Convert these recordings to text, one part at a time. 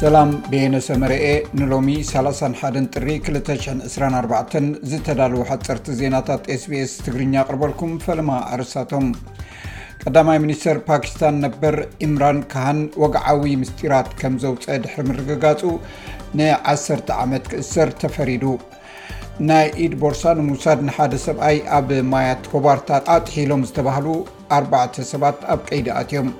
ሰላም ብየነ ሰመረኤ ንሎሚ 31 ጥሪ 224 ዝተዳለዉ ሓፀርቲ ዜናታት ስbስ ትግርኛ ኣቅርበልኩም ፈለማ ኣርሳቶም ቀዳማይ ሚኒስተር ፓኪስታን ነበር ኢምራን ካሃን ወግዓዊ ምስጢራት ከም ዘውፀ ድሕሪ ምርግጋፁ ን1ሰተ ዓመት ክእሰር ተፈሪዱ ናይ ኢድ ቦርሳ ንምውሳድ ንሓደ ሰብኣይ ኣብ ማያት ኮባርታ ኣጥሒሎም ዝተባህሉ ኣርባዕተ ሰባት ኣብ ቀይዲ ኣትዮም።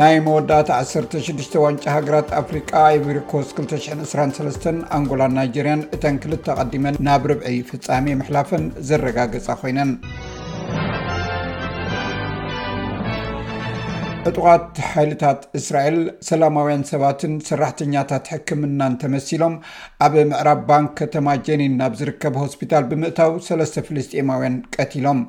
ናይ መወዳእታ 16 ዋንጫ ሃገራት ኣፍሪቃ ኣይቨሪኮስ 223 ኣንጎላን ናይጀርያን እተን ክልተ ቀዲመን ናብ ርብዒ ፍፃሜ ምሕላፈን ዘረጋገፃ ኮይነን ዕጡቓት ሓይልታት እስራኤል ሰላማውያን ሰባትን ሰራሕተኛታት ሕክምናን ተመሲሎም ኣብ ምዕራብ ባንክ ከተማ ጀኒን ናብ ዝርከብ ሆስፒታል ብምእታው ሰለስተ ፍልስጤማውያን ቀቲሎም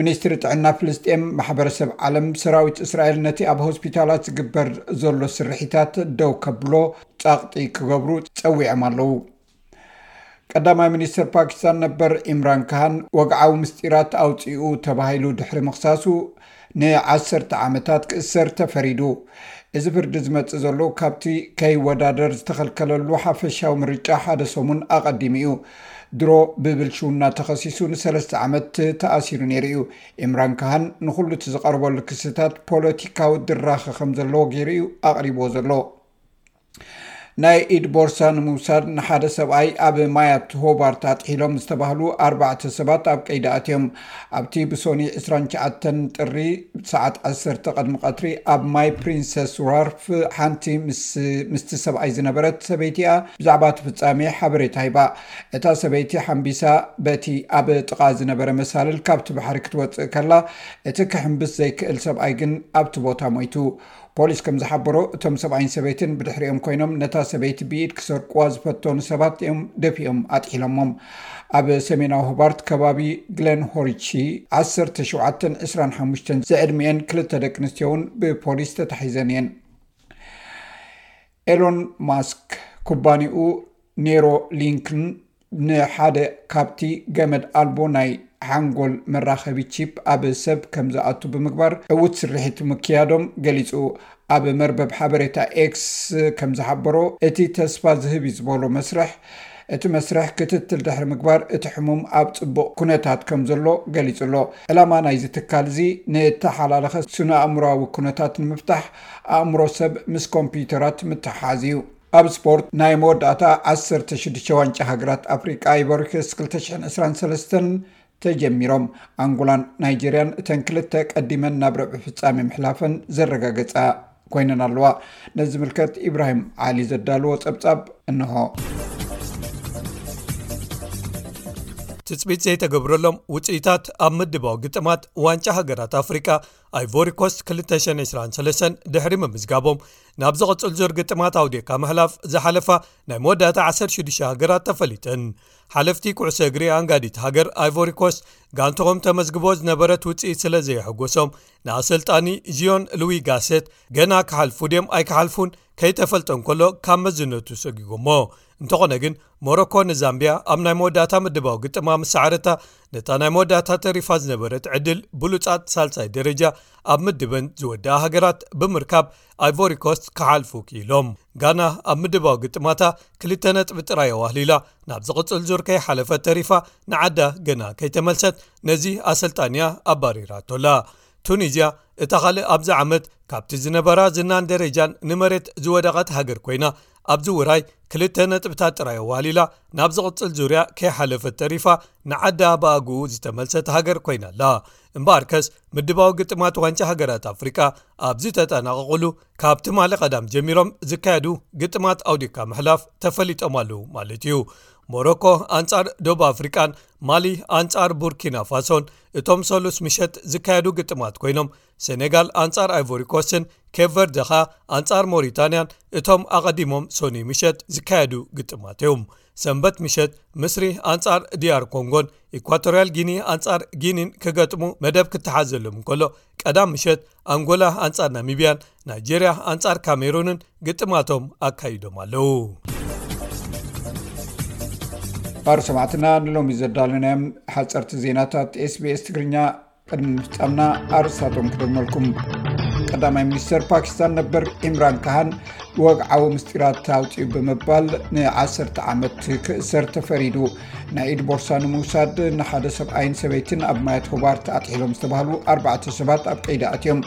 ሚኒስትሪ ጥዕና ፍልስጤም፣ ማሕበረሰብ ዓለም ሰራዊት እስራኤል ነቲ ኣብ ሆስፒታላት ዝግበር ዘሎ ስርሒታት ደው ከብሎ ጸቕጢ ክገብሩ ጸዊዖም ኣለዉ። ቀዳማይ ሚኒስተር ፓኪስታን ነበር ኢምራን ካሃን ወግዓዊ ምስጢራት ኣውጺኡ ተባሂሉ ድሕሪ ምኽሳሱ፣ ንዓሰርተ ዓመታት ክእሰር ተፈሪዱ። እዚ ፍርዲ ዝመጽእ ዘሎ ካብቲ ከይወዳደር ዝተኸልከለሉ ሓፈሻዊ ምርጫ ሓደ ሰሙን ኣቐዲሙ'ዩ። ድሮ ብብልሽውና ተኸሲሱ ንሰለስተ ዓመት ተኣሲሩ ነይሩ'ዩ። ኢምራን ካሃን ንኹሉ'ቲ ዝቐርበሉ ክስታት ፖለቲካዊ ድራኸ ከምዘለዎ ገይሩ'ዩ ኣቕሪብዎ ዘሎ። ናይ ኢድ ቦርሳ ንምውሳድ ንሓደ ሰብኣይ ኣብ ማያት ሆባርት ኣጥሒሎም ዝተባህሉ ኣርባዕተ ሰባት ኣብ ቀይዲ ኣትዮም ኣብቲ ብሶኒ 29 ጥሪ ሰዓት 1 ቅድሚ ቀትሪ ኣብ ማይ ፕሪንሰስ ዋርፍ ሓንቲ ምስቲ ሰብኣይ ዝነበረት ሰበይቲ እያ ብዛዕባ እቲ ፍጻሜ ሓበሬታ ሂባ እታ ሰበይቲ ሓምቢሳ በቲ ኣብ ጥቓ ዝነበረ መሳልል ካብቲ ባሕሪ ክትወፅእ ከላ እቲ ክሕምብስ ዘይክእል ሰብኣይ ግን ኣብቲ ቦታ ሞይቱ ፖሊስ ከም ዝሓበሮ እቶም ሰብኣይን ሰበይትን ብድሕሪኦም ኮይኖም ነታ ሰበይቲ ብኢድ ክሰርቁዋ ዝፈተኑ ሰባት እዮም ደፊኦም ኣጥሒሎሞም። ኣብ ሰሜናዊ ሆባርት ከባቢ ግለን ሆሪቺ ዓሰርተ ሸውዓተን ዕስራን ሓሙሽተን ዝዕድሚኤን ክልተ ደቂ ኣንስትዮ እውን ብፖሊስ ተታሒዘን እየን። ኤሎን ማስክ ኩባኒኡ ኔሮ ሊንክን ንሓደ ካብቲ ገመድ ኣልቦ ናይ ሓንጎል መራኸቢ ቺፕ ኣብ ሰብ ከም ዝኣቱ ብምግባር ዕዉት ስርሒት ምክያዶም ገሊጹ ኣብ መርበብ ሓበሬታ ኤክስ ከም ዝሓበሮ እቲ ተስፋ ዝህብ እዩ ዝበሎ መስርሕ እቲ መስርሕ ክትትል ድሕሪ ምግባር እቲ ሕሙም ኣብ ጽቡቕ ኩነታት ከም ዘሎ ገሊጹ ኣሎ ዕላማ ናይዚ ትካል እዚ ንተሓላለኸ ስነ ኣእምሮኣዊ ኩነታት ንምፍታሕ ኣእምሮ ሰብ ምስ ኮምፕዩተራት ምትሕሓዝ እዩ። ኣብ ስፖርት ናይ መወዳእታ ዓሰርተ ሽዱሽተ ዋንጫ ሃገራት ኣፍሪቃ ኣይቮሪኮስት ክልተ ሽሕን ዕስራን ሰለስተን ተጀሚሮም ኣንጎላን ናይጀርያን እተን ክልተ ቀዲመን ናብ ርብዒ ፍጻሜ ምሕላፈን ዘረጋገጻ ኮይነን ኣለዋ። ነዚ ዝምልከት ኢብራሂም ዓሊ ዘዳልዎ ጸብጻብ እንሆ። ትፅቢት ዘይተገብረሎም ውፅኢታት ኣብ ምድባው ግጥማት ዋንጫ ሃገራት ኣፍሪቃ ኣይቮሪኮስት 223 ድሕሪ ምምዝጋቦም ናብ ዝቕጽል ዙር ግጥማት ኣውዲቕካ ምሕላፍ ዝሓለፋ ናይ መወዳእታ 16 ሃገራት ተፈሊጥን ሓለፍቲ ኩዕሶ እግሪ ኣንጋዲት ሃገር ኣይቮሪኮስት ጋንትኾም ተመዝግቦ ዝነበረት ውፅኢት ስለ ዘየሐጎሶም ንኣሰልጣኒ ዥዮን ሉዊ ጋሰት ገና ክሓልፉ ድም ኣይክሓልፉን ከይተፈልጠ እንከሎ ካብ መዝነቱ ሰጊጎሞ እንተኾነ ግን ሞሮኮ ንዛምብያ ኣብ ናይ መወዳእታ ምድባዊ ግጥማ ምስ ሰዓረታ ነታ ናይ መወዳእታ ተሪፋ ዝነበረት ዕድል ብሉጻት ሳልሳይ ደረጃ ኣብ ምድበን ዝወድኣ ሃገራት ብምርካብ ኣይቮሪኮስት ክሓልፉ ክኢሎም ጋና ኣብ ምድባዊ ግጥማታ ክልተ ነጥቢ ጥራይ ኣዋህሊላ ናብ ዝቕጽል ዙር ከይሓለፈት ተሪፋ ንዓዳ ገና ከይተመልሰት ነዚ ኣሰልጣንያ ኣባሪራቶላ ቱኒዝያ እታ ኻልእ ኣብዚ ዓመት ካብቲ ዝነበራ ዝናን ደረጃን ንመሬት ዝወደቐት ሃገር ኮይና ኣብዚ ውራይ ክልተ ነጥብታት ጥራይ ኣዋህሊላ ናብ ዝቕጽል ዙርያ ከይሓለፈት ተሪፋ ንዓዳ ብኣግኡ ዝተመልሰት ሃገር ኮይና ኣላ እምበኣርከስ ምድባዊ ግጥማት ዋንጫ ሃገራት ኣፍሪቃ ኣብ ዝተጠናቐቕሉ ካብ ትማሊ ቀዳም ጀሚሮም ዝካየዱ ግጥማት ኣውዲካ ምሕላፍ ተፈሊጦም ኣሉ ማለት እዩ ሞሮኮ ኣንጻር ዶብ ኣፍሪቃን ማሊ ኣንጻር ቡርኪናፋሶን እቶም ሰሉስ ምሸት ዝካየዱ ግጥማት ኮይኖም ሰኔጋል ኣንጻር ኣይቮሪኮስትን ኬፕ ቨርደ ከኣ ኣንጻር ሞሪታንያን እቶም ኣቐዲሞም ሶኑይ ምሸት ዝካየዱ ግጥማት እዮም ሰንበት ምሸት ምስሪ ኣንጻር ዲኣር ኮንጎን ኢኳቶርያል ጊኒ ኣንጻር ጊኒን ክገጥሙ መደብ ክተሓዝ ዘሎም እንከሎ ቀዳም ምሸት ኣንጎላ ኣንጻር ናሚብያን ናይጀርያ ኣንጻር ካሜሩንን ግጥማቶም ኣካይዶም ኣለው ባር ሰማዕትና ንሎሚ ዘዳለናዮም ሓፀርቲ ዜናታት ስbs ትግርኛ ቅድሚ ምፍፃምና ኣርሳቶም ክደመልኩም ቀዳማይ ሚኒስተር ፓኪስታን ነበር ኢምራን ካሃን ወግዓዊ ምስጢራት ኣውፅኡ ብምባል ንዓሰርተ ዓመት ክእሰር ተፈሪዱ ናይ ኢድ ቦርሳ ንምውሳድ ንሓደ ሰብኣይን ሰበይትን ኣብ ማያት ሆባርት ኣጥሒሎም ዝተባሃሉ ኣርባዕተ ሰባት ኣብ ቀይዲ ኣትዮም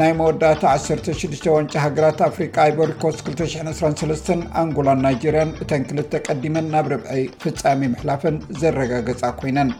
ናይ መወዳእታ 16 ዋንጫ ሃገራት ኣፍሪቃ ኣይበሪኮስ 223 ኣንጎላን ናይጀርያን እተን ክልተ ቀዲመን ናብ ርብዐ ፍፃሚ ምሕላፈን ዘረጋገፃ ኮይነን